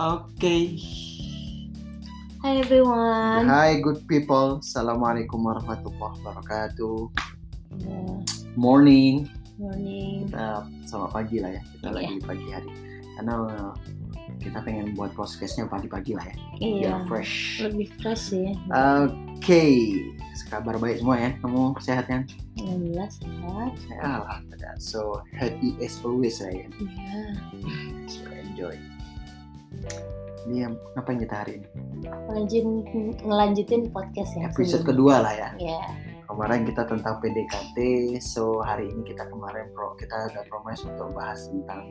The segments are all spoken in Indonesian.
Oke. Hi everyone. Hai good people. Assalamualaikum warahmatullahi wabarakatuh. Ya, Morning. morning. Kita selamat pagi lah ya. Kita Iya. lagi di pagi hari. Karena uh, kita pengen buat podcastnya pagi-pagi lah ya. Iya. Biar fresh. Lebih fresh sih. Oke. Kabar baik semua ya. Kamu sehat kan? Alhamdulillah sehat. Alhamdulillah. So happy as always lah ya. Iya. So enjoy. Ini yang ngapain kita hari ini? Lanjutin ngelanjutin podcast ya. Episode kedua lah ya. Iya. kemarin kita tentang PDKT so hari ini kita kemarin pro kita ada promise untuk bahas tentang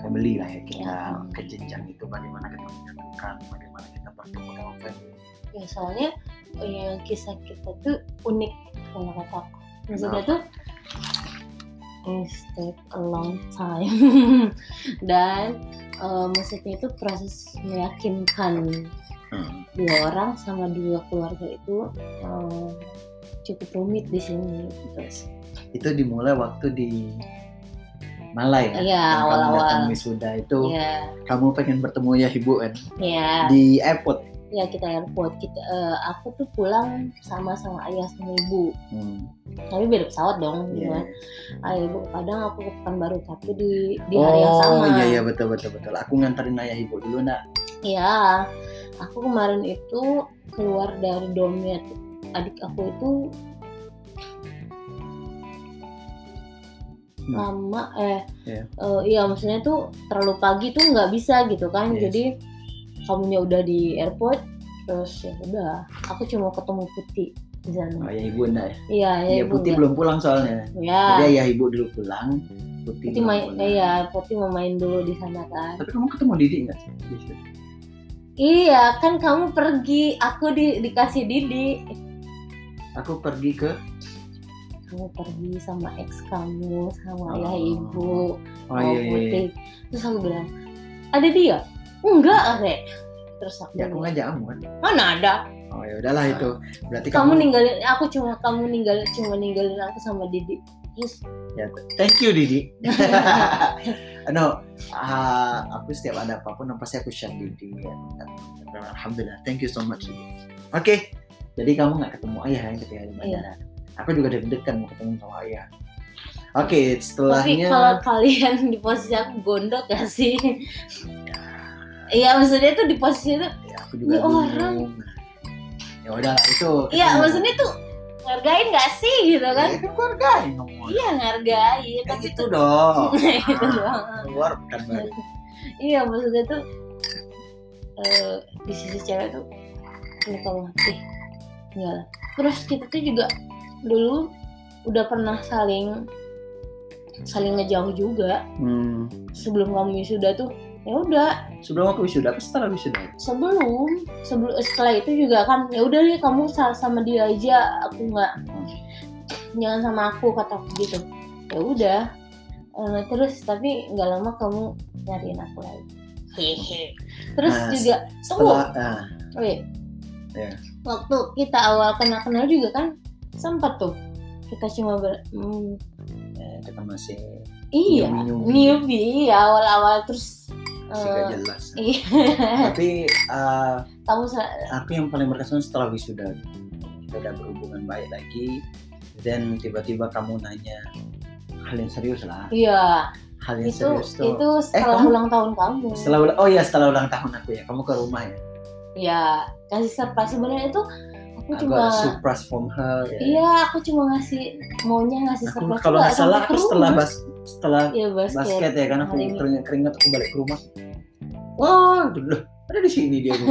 family lah ya kita Ya. ke jenjang itu bagaimana kita menyatukan bagaimana kita bertemu dengan family Ya soalnya ya, kisah kita tuh unik kalau kata aku. Maksudnya tuh it take a long time dan eh, maksudnya itu proses meyakinkan Hmm. dua orang sama dua keluarga itu eh, cukup rumit di sini gitu. itu dimulai waktu di Malai ya kamu awal-awal. datang wisuda itu Iya, kamu pengen bertemu ya ibu kan iya, di airport ya kita airport. Kita, eh, aku tuh pulang sama sama ayah sama ibu. hmm. Tapi beda pesawat dong, Iya. gimana? Ayah ibu kadang aku ke Pekanbaru tapi di di hari yang sama. oh iya iya betul betul betul aku nganterin ayah ibu dulu nak Iya, aku kemarin itu keluar dari domnya adik aku itu Hmm. lama eh Iya. eh, iya maksudnya tuh terlalu pagi tuh nggak bisa gitu kan Yes. jadi kamunya udah di airport terus ya udah aku cuma ketemu putih di sana ayah ibu enggak ya iya ya Iya ibu putih nggak. belum pulang soalnya ya jadi ayah ibu dulu pulang putih, putih main pulang. iya putih mau main dulu di sana kan Tapi kamu ketemu Didi nggak sih? iya kan kamu pergi aku di dikasih Didi Aku pergi ke kamu pergi sama ex kamu sama Oh. ayah ibu Oh iya, iya, iya. putih terus aku bilang ada dia enggak rek terus aku Ya aku ngajak kamu kan. mana ada Oh ya udahlah itu. Berarti kamu kamu, ninggalin aku cuma kamu ninggalin cuma ninggalin aku sama Didi terus ya, thank you Didi. no, ah, aku setiap ada apa pun pasti aku share Didi. Ya. Alhamdulillah, thank you so much Didi. Oke, jadi kamu nggak ketemu ayah ya ketika di bandara. Aku juga deg-degan mau ketemu sama ayah. Oke, tapi setelahnya kalau kalian di posisi aku gondok gak sih iya maksudnya tuh di posisi itu ya, aku juga Ini orang. bingung. Ya udah itu. iya maksudnya tuh ngargain gak sih gitu kan Ya, yang ngomong. iya ngargain tapi tuh dong. Ah, doang. keluar bukan baru. iya maksudnya tuh eh, di sisi cewek tuh ini kalau ih enggak lah terus kita tuh juga dulu udah pernah saling saling ngejauh juga Hmm. sebelum kamu wisuda tuh ya udah. Sebelum aku wisuda, apa setelah wisuda? sebelum sebelum setelah itu juga kan ya udah deh kamu sa- sama dia aja aku nggak jangan sama aku kata aku gitu. Ya udah. Eh, terus tapi nggak lama kamu nyariin aku lagi. Hehe. Terus Nah, juga Setelah, ah, oh iya. Ya. waktu kita awal kenal kenal juga kan sempat tuh. Kita cuma ber hmm, eh, kita masih iya Nyubi-nyubi. newbie iya awal awal terus masih eh, gak jelas. iya Tapi ah, kamu sa- aku yang paling berkesan setelah wisuda, kita udah berhubungan baik lagi. Dan tiba-tiba kamu nanya hal yang serius lah. iya Hal yang itu serius tuh. itu setelah kamu- ulang tahun kamu Setelah ulang, oh iya setelah ulang tahun aku ya, kamu ke rumah ya. ya kasih surprise sebenarnya itu aku Aku cuma surprise from her. Ya. iya aku cuma ngasih maunya ngasih Aku surprise kalau nggak salah aku setelah bas setelah iya basket, basket ya karena aku keringet keringet aku balik ke rumah. Wah, loh, ada di sini dia.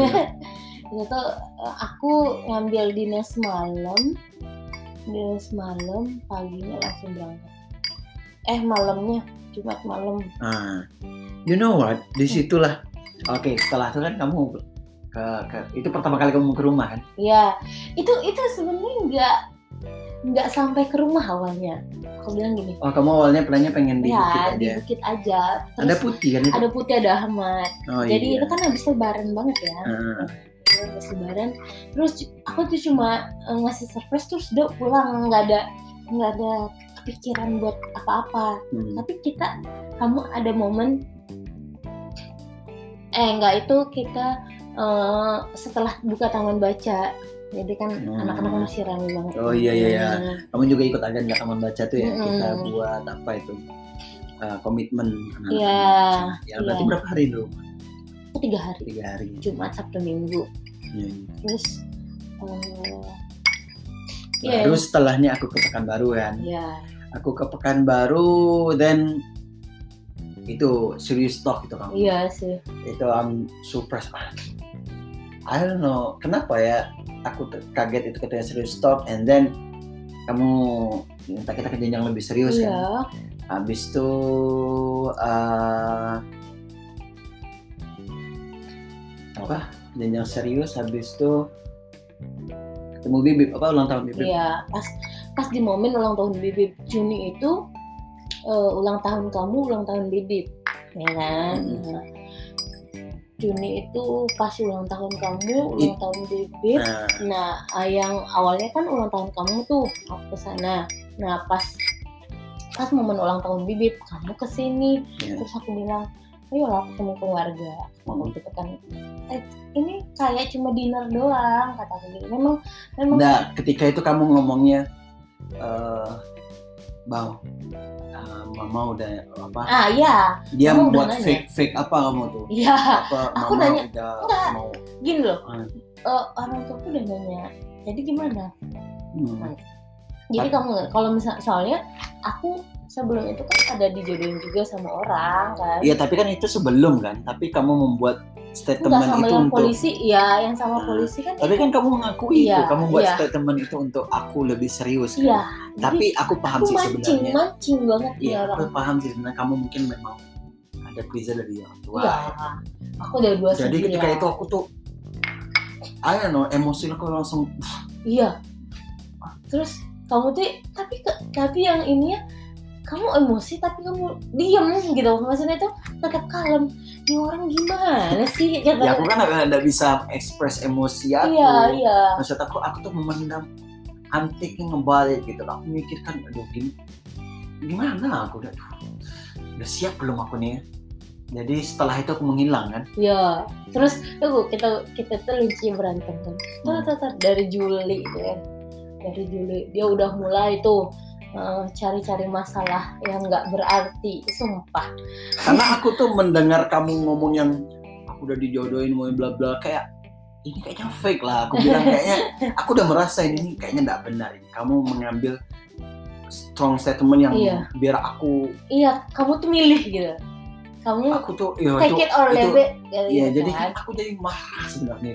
itu eh, aku ngambil dinas malam dinas malam paginya langsung berangkat eh malamnya Jumat malam Ah, you know what? Di situlah. Oke, setelah itu kan kamu ke, ke itu pertama kali kamu ke rumah kan? ya itu itu sebenarnya nggak nggak sampai ke rumah awalnya aku bilang gini. Oh, kamu awalnya plannya pengen di ya bukit di aja. bukit aja. Ada terus putih kan itu? ada putih ada Ahmad. Oh jadi iya. itu kan habis lebaran banget ya. Iya, habis lebaran. Terus aku tuh cuma eh, ngasih surprise terus udah pulang. Nggak ada nggak ada kepikiran buat apa-apa. Hmm. tapi kita kamu ada momen eh enggak itu kita eh, setelah buka taman baca jadi kan Hmm. anak-anak masih ramai banget Oh, iya, iya, iya. Hmm. kamu juga ikut agenda taman baca tuh ya Mm-mm. kita buat apa itu uh, komitmen anak-anak Iya, baca. ya berarti iya. berapa hari dulu tiga hari tiga hari Jumat Sabtu Minggu Iya. terus Iya. baru setelahnya aku ke Pekanbaru kan ya aku ke Pekanbaru then itu serius talk itu kamu iya sih itu I'm surprised I don't know kenapa ya aku kaget itu ketika serius talk and then kamu minta kita ke jenjang lebih serius kan. Iya habis itu eh, apa jenjang serius habis itu ketemu bibip apa ulang tahun bibip? Iya pas pas di momen ulang tahun bibip Juni itu eh, ulang tahun kamu ulang tahun bibip. Ya kan? Hmm. Juni itu pas ulang tahun kamu ulang tahun bibip nah Nah, ah, yang awalnya kan ulang tahun kamu tuh aku ke sana. Nah, pas pas momen ulang tahun Bibip, kamu ke sini. ya. Terus aku bilang, "Ayo lah ketemu keluarga." Aku Hmm. gitu kan. Eh, ini kayak cuma dinner doang, kata aku. Memang memang Nah, ketika itu kamu ngomongnya, eh bang, eh, mama udah apa? Ah, iya. Dia kamu udah membuat nanya. fake fake apa kamu tuh? Iya, Aku mama nanya, udah enggak. mau? gini loh. Hmm. Eh, orang tuaku udah nanya. Jadi gimana? Hmm. Jadi kamu kalau misal soalnya aku sebelum itu kan ada dijodohin juga sama orang kan. Iya, tapi kan itu sebelum kan. Tapi kamu membuat Enggak statement sama itu yang untuk. polisi, iya yang sama Nah, polisi kan. Tapi kan kamu mengakui itu, Iya, kamu buat iya. statement itu untuk aku lebih serius. kan? Iya. Tapi aku paham aku sih mancing, sebenarnya. mancing banget Iya, ya aku orang. paham sih sebenarnya kamu mungkin memang ada pressure dari orang tua. Iya. Aku udah dua Jadi ketika itu aku tuh I don't know, emosi aku langsung Iya. Terus kamu tuh tapi ke- tapi yang ininya kamu emosi tapi kamu diem gitu maksudnya tuh tetap kalem ini orang gimana sih ya Kata- aku kan nggak bisa ekspres emosi aku. iya iya Maksud aku aku tuh memendam I'm thinking about it gitu. Aku mikirkan aduh gim- gimana aku udah udah siap belum aku nih ya. Jadi setelah itu aku menghilang kan. iya terus tunggu kita kita tuh lucu berantem kan tuh, Hmm. dari Juli kan dari Juli dia udah mulai tuh eh, cari-cari masalah yang nggak berarti sumpah Karena aku tuh mendengar kamu ngomong yang aku udah dijodohin mau bla bla kayak ini kayaknya fake lah. Aku bilang kayaknya aku udah merasa ini kayaknya nggak benar. ini. Kamu mengambil strong statement yang Iya. biar aku iya kamu tuh milih gitu kamu aku tuh ya take itu it or leave it gitu Iya, jadi kan. kan aku jadi marah sebenarnya.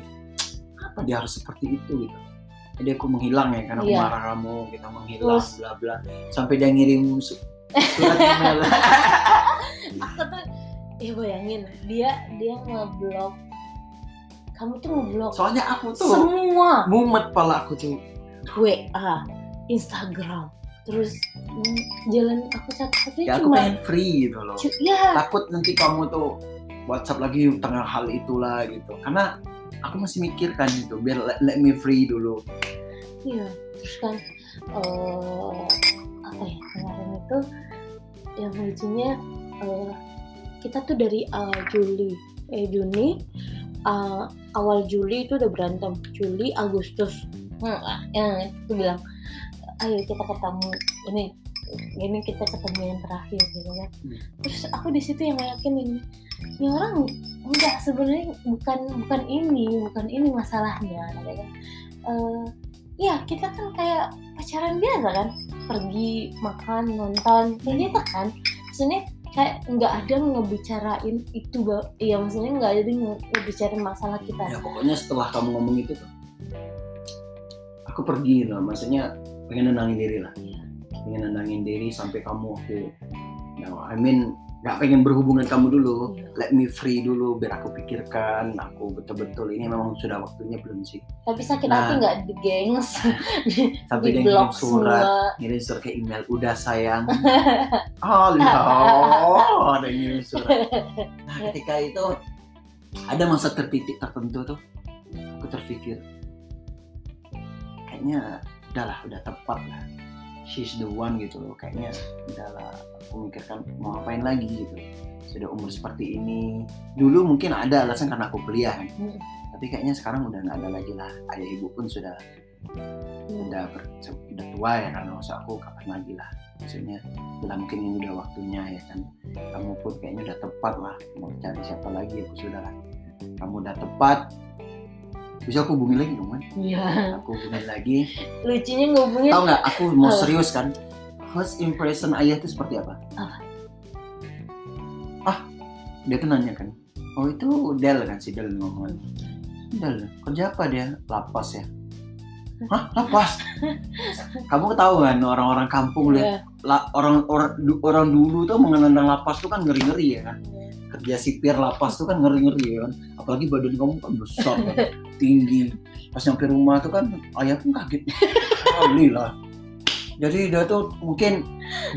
Apa dia harus seperti itu gitu? Jadi aku menghilang ya karena aku Iya. marah kamu, kita menghilang, Terus- bla bla. Sampai dia ngirim su- surat email. aku tuh ya bayangin dia dia ngeblok kamu tuh ngeblok Soalnya aku tuh semua mumet pala aku tuh. WA Instagram terus mm, jalan aku satu-satunya Ya aku cuma pengen free gitu loh. ya Takut nanti kamu tuh WhatsApp lagi tengah hal itulah gitu. Karena aku masih mikirkan itu biar let, let me free dulu. iya terus kan eh apa ya kemarin itu yang lucunya eh, kita tuh dari awal Juli eh Juni eh, awal Juli itu udah berantem Juli Agustus hmm, yang itu bilang ayo kita ketemu ini ini kita ketemu yang terakhir gitu kan Hmm. terus aku di situ yang yakin ini ini orang enggak sebenarnya bukan bukan ini bukan ini masalahnya katanya Eh, ya kita kan kayak pacaran biasa kan pergi makan nonton kayak gitu kan maksudnya kayak nggak ada ngebicarain itu iya maksudnya nggak ada nge- ngebicarain masalah kita Ya pokoknya setelah kamu ngomong itu tuh, aku pergi loh. Maksudnya pengen nenangin diri lah. Pengen nenangin diri sampai kamu aku, no, I mean nggak pengen berhubungan kamu dulu. Iya. Let me free dulu biar aku pikirkan. Aku betul-betul ini memang sudah waktunya belum sih. tapi sakit Nah. hati nggak di gengs Sampai di ngirim blok surat, ngirim surat ke email. Udah sayang. oh no, ada yang ngirim surat. Nah ketika itu ada masa tertitik tertentu tuh, aku terpikir kayaknya udahlah udah tepat lah she's the one gitu loh. Kayaknya udahlah aku mikirkan mau ngapain lagi gitu. Sudah umur seperti ini. Dulu mungkin ada alasan karena aku kuliah kan. Hmm. tapi kayaknya sekarang udah nggak ada lagi lah. Ayah ibu pun sudah udah ber, udah tua ya kan. Maksud aku kapan lagi lah. Maksudnya udah mungkin ini udah waktunya ya kan. Kamu pun kayaknya udah tepat lah. Mau cari siapa lagi aku sudah lah. Kamu udah tepat bisa aku hubungi lagi dong kan Iya. aku hubungi lagi. Lucunya ngomongin tahu nggak? Aku mau Apa? serius kan? First impression ayah itu seperti apa? Apa? ah dia tuh nanya kan. Oh itu Del kan si Del ngomong. Del kerja apa dia? Lapas ya? Hah? Lapas? Kamu tahu kan orang-orang kampung lihat Iya. orang orang orang dulu tuh mengenal lapas tuh kan ngeri ngeri ya kan kerja sipir lapas tuh kan ngeri ngeri ya kan. Apalagi badan kamu kan besar kan tinggi. Pas nyampe rumah tuh kan ayah pun kaget. Alhamdulillah jadi dia tuh mungkin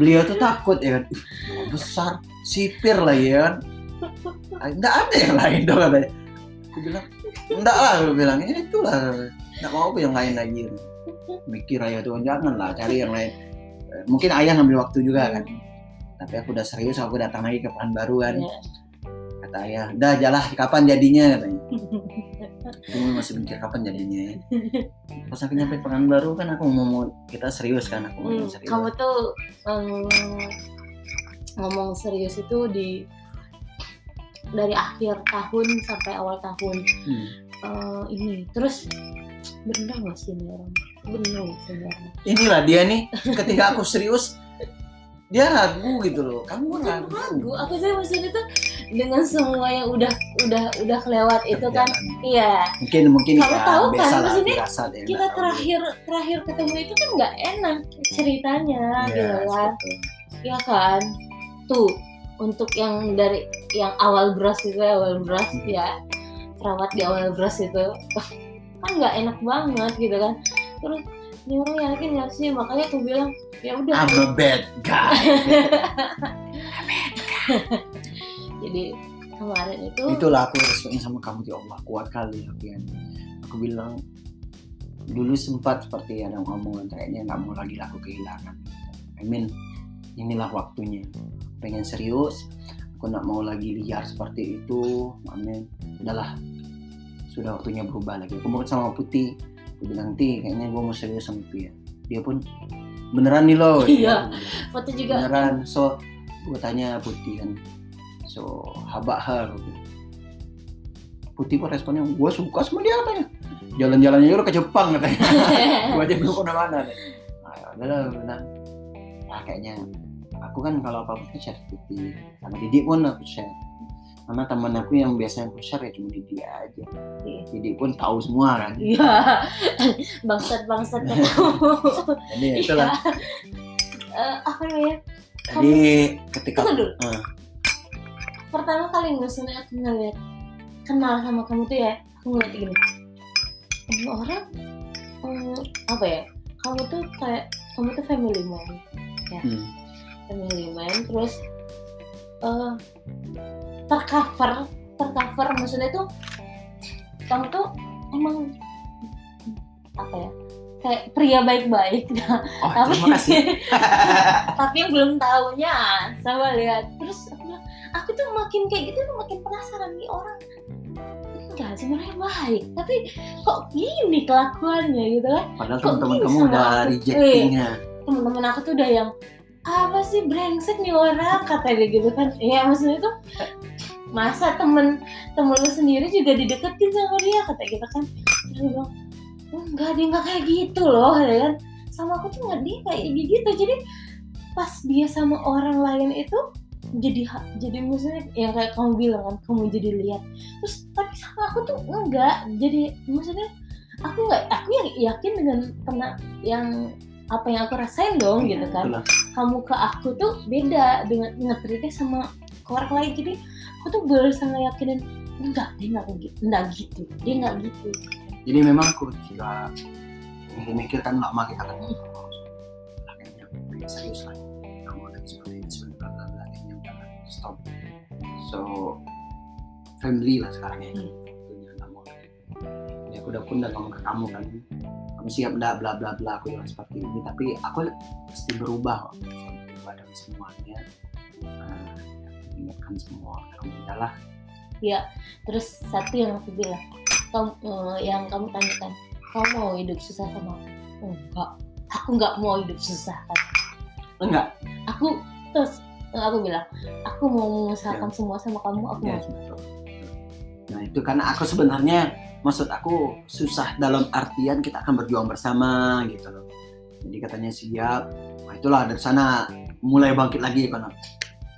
beliau tuh takut ya kan. "Ih, besar sipir lah ya kan. Nggak ada yang lain dong katanya. Aku bilang enggak lah aku bilang. Ya itulah. Nggak mau aku yang lain lagi. Mikir ayah tuh jangan lah cari yang lain. Mungkin ayah ngambil waktu juga kan. Tapi aku udah serius aku datang lagi ke baru kan. Iya. Kata ayah udah jalah kapan jadinya? katanya. Tunggu masih mikir kapan jadinya pas aku nyampe baru kan aku ngomong kita serius kan aku Hmm, ngomong serius. kamu tuh em, ngomong serius itu di dari akhir tahun sampai awal tahun. Hmm. Eh, ini terus bener nggak sih ini orang? Bener bener inilah dia nih ketika aku serius dia ragu gitu loh. Kamu ragu. ragu. Aku sih maksudnya tuh dengan semua yang udah udah udah kelewat itu kan iya. Mungkin mungkin Kamu ya tahu kan, maksudnya ya, kita tahu. terakhir terakhir ketemu itu kan nggak enak ceritanya Iya, gitu kan. Iya kan? Tuh untuk yang dari yang awal beras itu ya, awal beras Hmm. ya. Perawat di awal beras itu kan nggak enak banget gitu kan. Terus ini orang yakin nggak sih? Makanya aku bilang ya udah. I'm a bad guy jadi kemarin itu itulah aku respeknya sama kamu ya Allah. Kuat kali aku yang aku bilang dulu sempat seperti ada ngomongan kayaknya nggak mau lagi lah aku kehilangan. I mean inilah waktunya. Pengen serius aku nggak mau lagi liar seperti itu. Amin udahlah. Sudah waktunya berubah lagi. Aku mau sama Putih. Aku bilang ti kayaknya gue mau serius sama dia dia pun beneran nih loh Iya. foto juga. Beneran. So gue tanya Putih kan so about her. Putih pun responnya gue suka sama dia katanya jalan-jalannya juga ke Jepang katanya gue aja belum pernah mana nah, gua bilang nah kayaknya aku kan kalau apa apa share Putih sama Didi pun aku share karena teman aku yang biasa aku share ya cuma Didi aja Iya. Didi pun tahu semua kan Iya, bangsat bangsat ketemu. jadi itulah Eh, apa namanya? jadi ketika Tunggu dulu. Ah. Pertama kali maksudnya aku ngeliat kenal sama kamu tuh ya, aku ngeliat gini. Ini orang hmm, apa ya? Kamu tuh kayak kamu tuh family man, hmm, family man. Terus eh tercover, tercover maksudnya tuh kamu tuh emang apa ya? Kayak pria baik-baik. oh tapi terima kasih tapi yang belum tahunya sama lihat terus makin kayak gitu tuh makin penasaran nih orang. Enggak sebenarnya baik. Tapi kok gini kelakuannya gitu kan? Padahal teman-teman kamu udah rejectingnya. Temen-temen aku tuh udah yang apa sih brengsek nih orang? Katanya gitu kan. Ya maksudnya tuh masa temen temen lu sendiri juga dideketin sama dia? Kata gitu kan. Terus dia bilang enggak dia nggak kayak gitu loh. Ya kan. Sama aku tuh nggak dia kayak gitu. Jadi pas dia sama orang lain itu jadi ha- jadi maksudnya yang kayak kamu bilang kan kamu jadi lihat. Terus tapi sama aku tuh enggak. Jadi maksudnya aku nggak aku yang yakin dengan pernah yang apa yang aku rasain dong gitu kan. Itulah. kamu ke aku tuh beda dengan ngetritnya sama orang lain. Jadi aku tuh berusaha yakinin enggak dia nggak gitu enggak gitu dia nggak gitu. Jadi memang aku juga mikir-mikir kan lama kita kan serius lah kamu lagi seperti stop so family lah sekarang ya. Hmm. Nggak mau. Jadi aku udah pun udah ngomong ke kamu kan. Kamu siap enggak bla bla bla. Aku bilang seperti ini. Tapi aku pasti berubah berubah dari semuanya. Ini mengingatkan semua kamu adalah terus satu yang aku bilang. Kamu eh, yang kamu tanyakan. Kamu mau hidup susah sama aku? Enggak. Aku nggak mau hidup susah kan? Enggak. Aku terus eh, aku bilang aku mau mengusahakan semua sama kamu aku Ya, mau betul. Nah itu karena aku sebenarnya maksud aku susah dalam artian kita akan berjuang bersama gitu loh. Jadi katanya siap, nah itulah dari sana mulai bangkit lagi kan.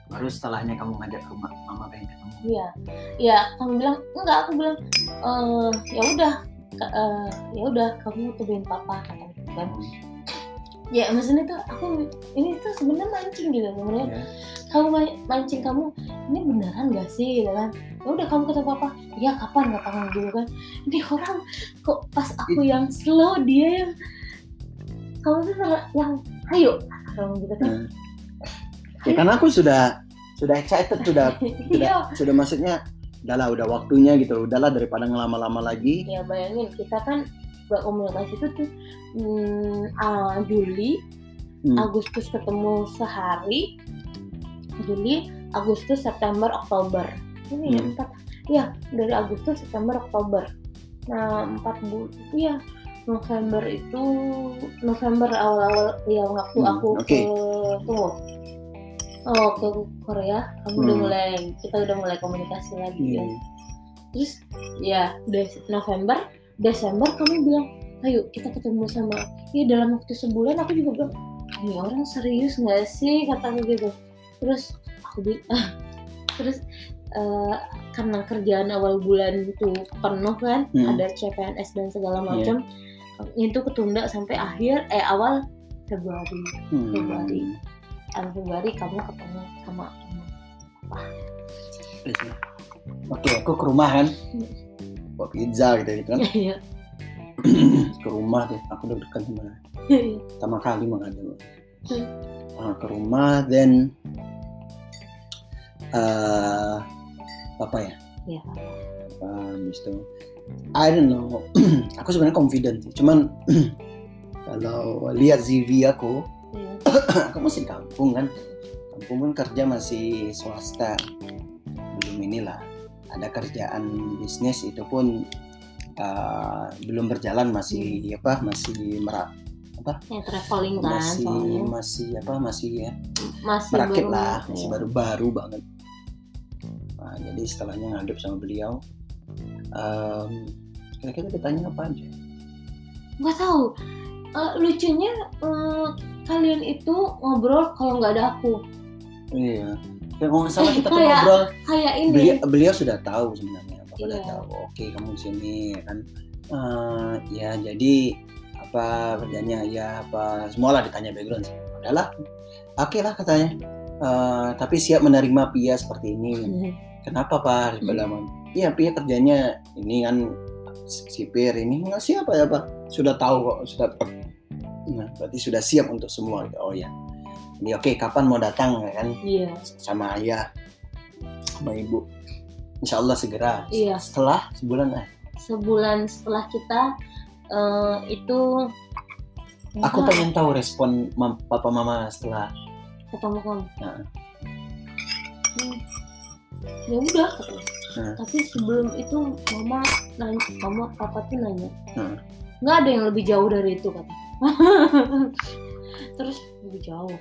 Baru setelahnya kamu ngajak ke rumah mama pengen ketemu. Iya, ya kamu bilang enggak, aku bilang eh ya udah, eh, ya udah kamu tungguin papa kata kan. Ya maksudnya tuh aku ini tuh sebenarnya mancing gitu sebenarnya. Ya. Kamu ma- mancing kamu ini beneran gak sih gitu kan? Ya udah kamu ketemu papa, ya kapan kata kamu gitu kan? Ini orang kok pas aku yang slow dia yang kamu tuh yang ayo kamu gitu kan? Nah. Ya karena aku sudah sudah excited sudah Iya. sudah sudah maksudnya udahlah udah waktunya gitu udahlah daripada ngelama-lama lagi ya bayangin kita kan berkomunikasi itu tuh hmm, ah, Juli Hmm. Agustus ketemu sehari Juli Agustus September Oktober ini ya Hmm. empat ya dari Agustus September Oktober nah empat bulan iya November itu November awal-awal yang waktu Hmm, aku oke. ke tunggu oh ke Korea kamu udah Hmm. mulai kita udah mulai komunikasi lagi ya Hmm. terus ya Des- November Desember kamu bilang ayo kita ketemu sama ya dalam waktu sebulan aku juga bilang ini orang serius nggak sih kataku gitu terus aku bilang terus eh, karena kerjaan awal bulan itu penuh kan Hmm. ada CPNS dan segala Iya. macam itu ketunda sampai akhir eh awal Februari Hmm. Februari. awal Februari kamu ketemu sama Oke, aku ke rumah kan. Bawa pizza gitu gitu kan. Iya. ke rumah deh. Aku udah dekat sama pertama kali mengadu. Hmm. Ah, ke rumah then eh apa ya? Iya. Apa habis itu I don't know. aku sebenarnya confident sih. Cuman kalau lihat CV aku, Iya. aku masih di kampung kan. Kampung kan kerja masih swasta. Belum inilah. Ada kerjaan bisnis itu pun uh, belum berjalan masih apa masih merak ya traveling kan masih soalnya. masih apa masih ya masih merakit baru- lah masih iya. baru-baru banget. Nah, jadi setelahnya ngadep sama beliau. Um, kira-kira ditanya apa aja? Nggak tahu. Eh, lucunya eh, kalian itu ngobrol kalau nggak ada aku. Iya ya, kalau nggak salah Eh, kita tuh kayak ngobrol. kayak ini. Beliau, beliau sudah tahu sebenarnya Bapak udah Iya. tahu. Oke kamu di sini ya kan? Eh, ya jadi apa kerjanya? Ya apa semualah ditanya background sih. Udahlah oke lah katanya. Eh, tapi siap menerima Pia seperti ini. Kenapa pak? Hmm. iya Pia kerjanya ini kan sipir ini. Nggak siapa ya pak? Sudah tahu kok sudah nah, berarti sudah siap untuk semua. Oh ya oke kapan mau datang ya kan iya sama ayah sama ibu Insya Allah segera Iya. setelah sebulan eh sebulan setelah kita eh, itu aku masa pengen tahu respon mam- papa mama setelah ketemu kamu Nah. Hmm. ya udah. Nah. tapi sebelum itu mama nanya mama papa tuh nanya Nah. nggak ada yang lebih jauh dari itu kata terus lebih jauh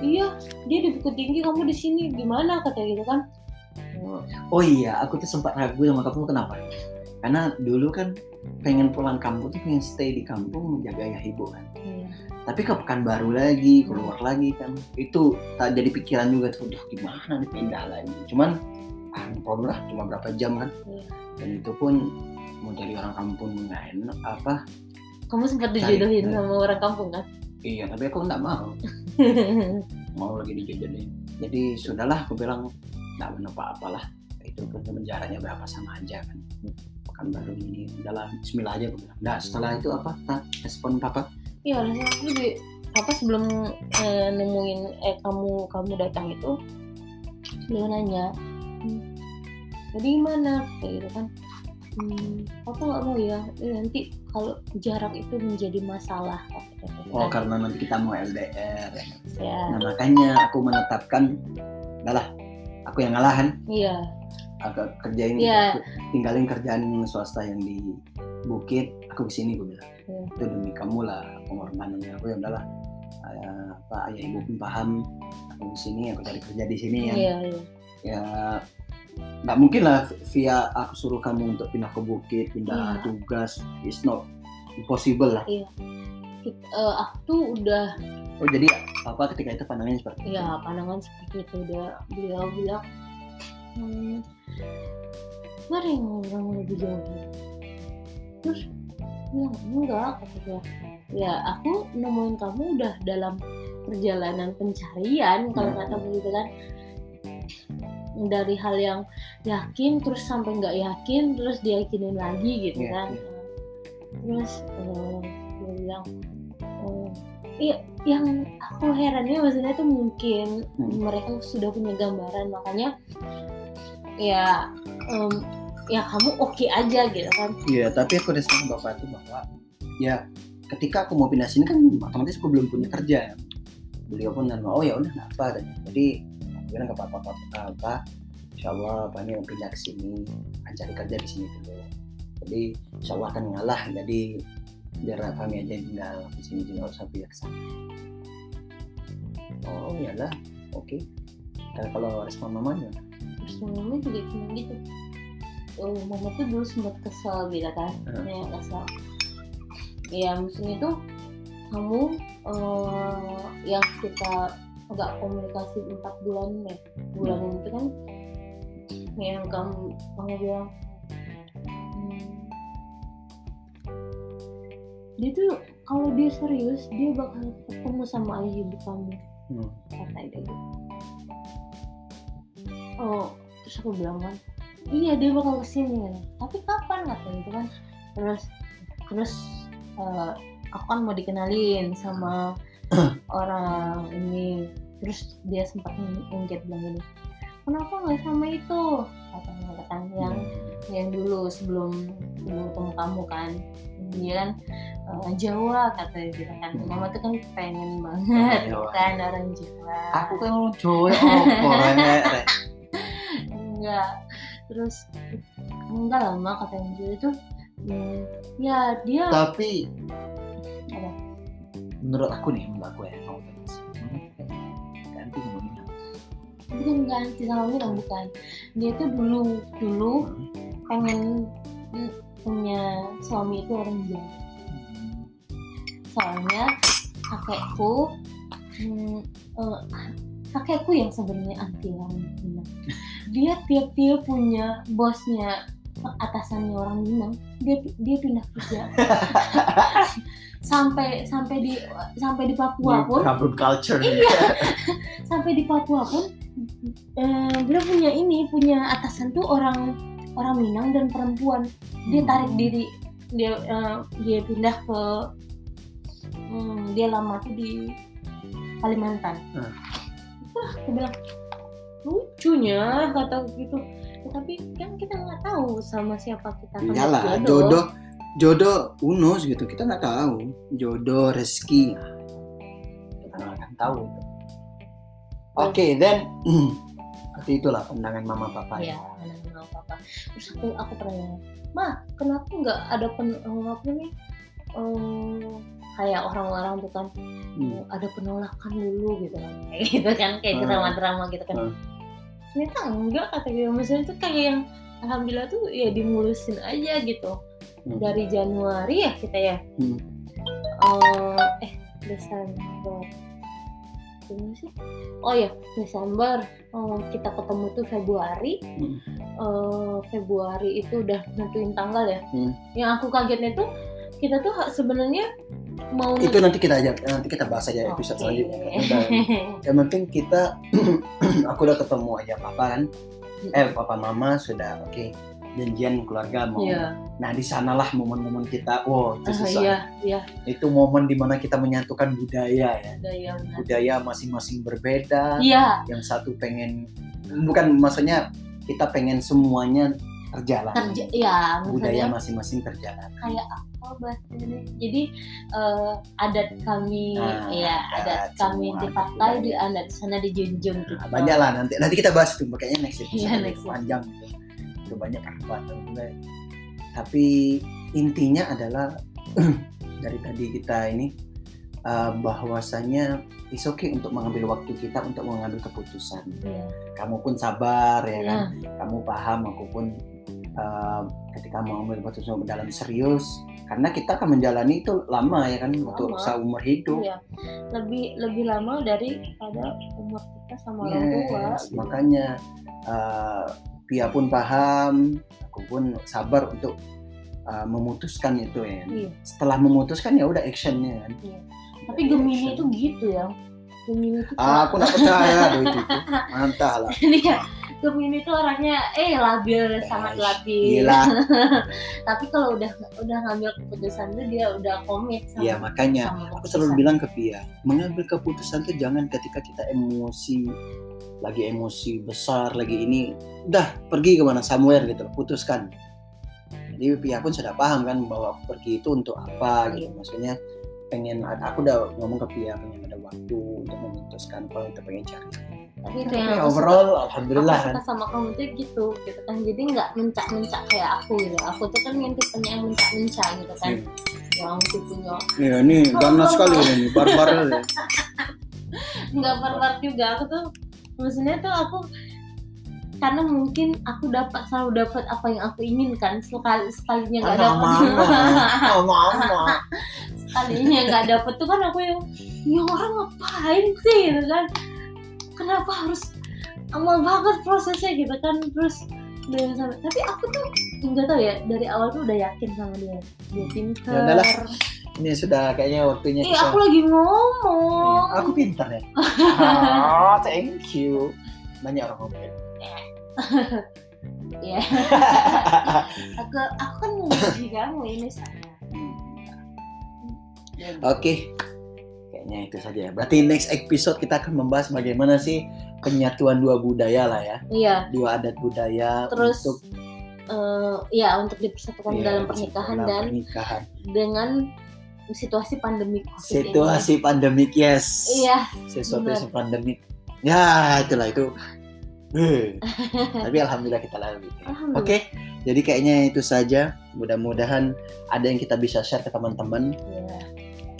iya dia di Bukit Tinggi kamu di sini. Gimana? Kata gitu kan. Oh, oh iya aku tuh sempat ragu sama kamu kenapa? Karena dulu kan pengen pulang kampung tuh pengen stay di kampung menjaga ayah ibu kan. Iya. tapi ke Pekanbaru lagi keluar lagi kan. Itu tak jadi pikiran juga tuh "Duh, gimana nih pindah lagi cuman ah problem lah cuma berapa jam kan. Iya. dan itu pun mau jadi orang kampung nggak enak apa? Kamu sempat dijodohin sama orang kampung kan? Iya tapi aku nggak mau mau lagi dijodohin jadi sudahlah aku bilang nggak benar apa-apalah. Itu pun penjaranya berapa sama aja kan. Pekan baru ini udahlah Bismillah aja aku bilang. Nah setelah itu apa? Tak respon papa. Iya, aku juga apa sebelum eh, nemuin eh kamu kamu datang itu dia nanya, "Hmm, jadi gimana? Kayak gitu kan? Hmm, apa nggak mau ya? Eh, nanti kalau jarak itu menjadi masalah. Oh karena nanti kita mau LDR ya. nah makanya aku menetapkan udahlah aku yang ngalahan iya. Agak kerjain Iya. aku tinggalin kerjaan swasta yang di bukit aku ke sini gue bilang. Iya. itu demi kamu lah pengorbanannya aku ya udahlah. Ayah, apa ayah ibu pun paham. Aku di sini aku cari kerja di sini ya. Iya iya. Ya nggak mungkin lah via aku suruh kamu untuk pindah ke bukit pindah Iya. tugas. It's not impossible lah. Kit- eh, aku tuh udah oh jadi apa ketika itu pandangannya seperti itu? Ya pandangan seperti itu. Udah beliau bilang hmm, mari ngobrol lebih jauh. Terus bilang enggak kata dia. Ya aku nemuin kamu udah dalam perjalanan pencarian kalau Hmm. kata begitu kan dari hal yang yakin terus sampai nggak yakin terus diyakinin lagi gitu Iya, kan iya. terus eh, dia bilang eh, iya yang aku herannya maksudnya tuh mungkin Hmm. mereka sudah punya gambaran makanya ya em, ya kamu oke aja gitu kan Iya, tapi aku respon bapak itu bahwa ya ketika aku mau pindah sini kan otomatis aku belum punya kerja. Beliau pun nanya, oh ya udah nggak apa. Jadi bilang nggak apa-apa, apa, apa. Insya Allah apa mau pindah ke sini, cari kerja di sini dulu. Jadi Insya Allah akan ngalah. Jadi biar kami aja tinggal di sini juga usah pindah ke sana. Oh iyalah, oke. Dan kalau respon mama gimana? terus mama juga cuma gitu oh, mama tuh dulu sempat kesel gitu kan Hmm. ya kesel ya maksudnya tuh kamu eh, yang kita agak komunikasi empat bulan ya. Bulan itu kan yang kamu kamu bilang. Hmm, dia tuh kalau dia serius dia bakal ketemu sama ayah ibu kamu. Hmm. kata dia gitu. Oh terus aku bilang kan iya dia bakal ke sini. Kan tapi kapan? Kata gitu kan terus terus eh, aku kan mau dikenalin sama orang ini. Terus dia sempat ngungkit bilang gini kenapa nggak sama itu? Katanya kan yang yang dulu sebelum sebelum ketemu kamu kan. Dia kan eh, Jawa katanya gitu kan. Hmm. mama tuh kan pengen banget Jawa. kan orang Jawa. Aku kan orang Jawa, enggak. Terus enggak lama katanya dia itu hmm, ya dia tapi? Menurut aku nih menurut aku ya no offense. Ganti ngomongnya bukan ganti sama bilang bukan. Dia tuh dulu dulu pengen mm, punya suami itu orang Jawa soalnya kakekku hmm, eh, kakekku yang sebenarnya anti orang Minang dia tiap-tiap punya bosnya atasannya orang Minang dia dia pindah kerja sampai sampai di sampai di Papua pun. kabur culture. Iya. Sampai di Papua pun eh, dia punya ini punya atasan tuh orang orang Minang dan perempuan. Dia tarik diri dia eh, dia pindah ke hmm, dia lama tuh di Kalimantan. Hmm. wah aku bilang lucunya kata gitu. Tapi kan kita nggak tahu sama siapa kita. Iyalah berjodoh. jodoh jodoh unus gitu kita nggak tahu. Jodoh rezeki. Kita nggak akan tahu itu. Oke then seperti itulah pandangan mama papa. Ya anak kenal papa. Terus aku aku pernah nanya ma kenapa nggak ada pen eh, apa nih kayak orang-orang tuh kan Hmm. eh, ada penolakan dulu gitu kan. Kayak gitu kan kayak Hmm. drama-drama gitu kan. Hmm. ternyata enggak kata dia. Maksudnya tuh kayak yang alhamdulillah tuh ya dimulusin aja gitu Hmm. dari Januari ya kita ya? Hmm. Eh, eh Desember. Gimana sih? Oh ya Desember. Eh, kita ketemu tuh Februari. Hmm. eh, Februari itu udah nentuin tanggal ya? Hmm. yang aku kagetnya tuh kita tuh sebenarnya mau itu nanti kita aja nanti kita bahas aja episode Oke. selanjutnya. Dan yang penting kita aku udah ketemu aja papa kan? Eh papa mama sudah oke janjian keluarga mau Iya, nah di sanalah momen-momen kita wow itu ah, susah. iya, iya, itu momen di mana kita menyatukan budaya ya. Yang budaya masing-masing berbeda. Iya, yang satu pengen bukan maksudnya kita pengen semuanya terjalan kerja, ya, budaya masing-masing terjalan kayak apa bahasa Indonesia jadi eh, adat kami Nah, ya adat adat kami di adat partai budaya. di adat sana dijunjung gitu. Nah, banyak lah nanti. Nanti kita bahas itu makanya next episode lebih next panjang gitu. Udah banyak perdebatan mulai. Tapi intinya adalah dari tadi kita ini uh, bahwasanya is okay untuk mengambil waktu kita untuk mengambil keputusan. Iya. Kamu pun sabar ya Iya. kan. Kamu paham aku pun uh, ketika mau mengambil keputusan dalam serius karena kita akan menjalani itu lama ya kan untuk Lama. seumur hidup. Iya. lebih lebih lama daripada umur kita sama orang tua Yes, gitu. makanya uh, Pia pun paham, aku pun sabar untuk uh, memutuskan itu ya. Iya. Setelah memutuskan ya udah actionnya kan. tapi Gemini itu gitu ya Gemini itu Ah, aku nggak percaya itu, itu. Mantap lah. Iya, Gemini itu orangnya eh labil sangat labil. Gila. Tapi kalau udah udah ngambil keputusan tuh dia udah komit sama Iya makanya sama aku selalu bilang ke Pia, mengambil keputusan tuh jangan ketika kita emosi, lagi emosi besar, lagi ini, udah pergi ke mana somewhere gitu, putuskan. Jadi Pia pun sudah paham kan bahwa aku pergi itu untuk apa gitu, maksudnya pengen aku udah ngomong ke Pia pengen ada waktu untuk memutuskan kalau kita pengen cari. Tapi itu yang aku overall suka, alhamdulillah aku kan. suka sama kamu tuh gitu, gitu kan. Jadi nggak mencak-mencak kayak aku gitu. Aku tuh kan yang tipenya yang mencak-mencak gitu kan. Yang tipenya Iya ini ganas sekali ini barbar ya. nggak barbar juga. Aku tuh maksudnya tuh aku karena mungkin aku dapat selalu dapat apa yang aku inginkan sekali sekalinya nggak dapat Oh mama. sekalinya nggak dapet tuh kan aku yang ya orang ngapain sih gitu kan kenapa harus lama banget prosesnya gitu kan terus dan sampai tapi aku tuh nggak tahu ya dari awal tuh udah yakin sama dia dia pintar Ya Ini sudah kayaknya waktunya kita. aku lagi ngomong Aku pintar ya. Ah, thank you. Banyak orang ngomong. ya aku aku kan memuji kamu ini saya Oke. Kayaknya itu saja ya. Berarti next episode kita akan membahas bagaimana sih penyatuan dua budaya lah ya. iya Dua adat budaya Terus, untuk eh, ya untuk dipersatukan iya, dalam pernikahan dalam dan pernikahan. dengan situasi pandemi COVID ini. Situasi pandemik, yes. Iya, Situasi pandemik. Ya, itulah itu. Eh, Tapi alhamdulillah kita lalui. Oke, jadi kayaknya itu saja. Mudah-mudahan ada yang kita bisa share ke teman-teman. Iya.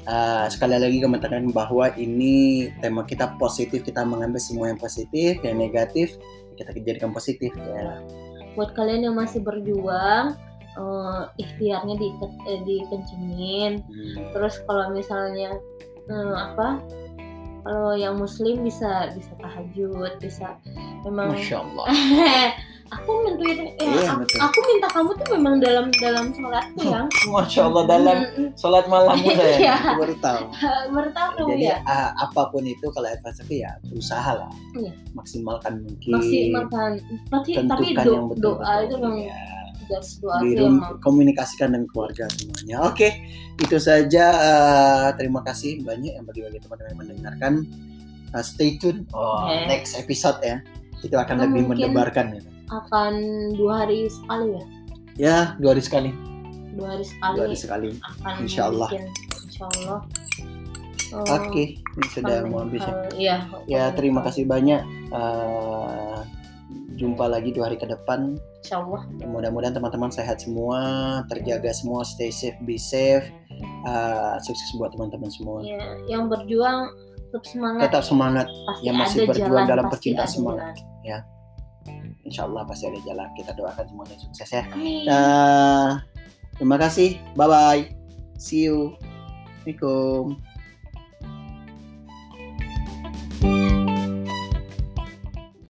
Uh, sekali lagi katakan bahwa ini tema kita positif, kita mengambil semua yang positif, yang negatif kita jadikan positif ya. Buat kalian yang masih berjuang, eh, ikhtiarnya di, eh, dikencengin. Hmm. Terus kalau misalnya eh, apa? Kalau yang muslim bisa bisa tahajud, bisa memang Masya Allah. aku nentuin eh, Iya, aku, betul. aku minta kamu tuh memang dalam dalam sholatku yang Masya Allah dalam sholat malammu saya Iya. baru tahu. mm, bertahu Jadi ya uh, apa pun itu kalau aku ya berusaha lah, Iya. maksimalkan mungkin. maksimalkan tapi tapi do- yang betul, doa itu memang Ya. doa di emang komunikasikan dengan keluarga semuanya. Oke, itu saja. eh, terima kasih banyak yang bagi-bagi teman-teman yang mendengarkan. Eh, stay tune. Oh, Yes. next episode ya. Itu akan Atau lebih mungkin- mendebarkan ya. Akan dua hari sekali ya Ya, dua hari sekali. dua hari sekali Dua hari sekali. akan Insya Allah. bikin insya Allah Oh, Oke, ini sudah mau habis ya. iya Ya, terima kasih banyak. Eh, jumpa lagi dua hari ke depan. insya Allah Mudah-mudahan teman-teman sehat semua, terjaga semua, stay safe, be safe. Eh, sukses buat teman-teman semua. ya yang berjuang tetap semangat Tetap semangat. pasti yang masih berjuang jalan, dalam percintaan semangat. jalan. Insya Allah pasti ada jalan. Kita doakan semuanya sukses ya. Amin. Nah, terima kasih. Bye bye. See you. Assalamualaikum.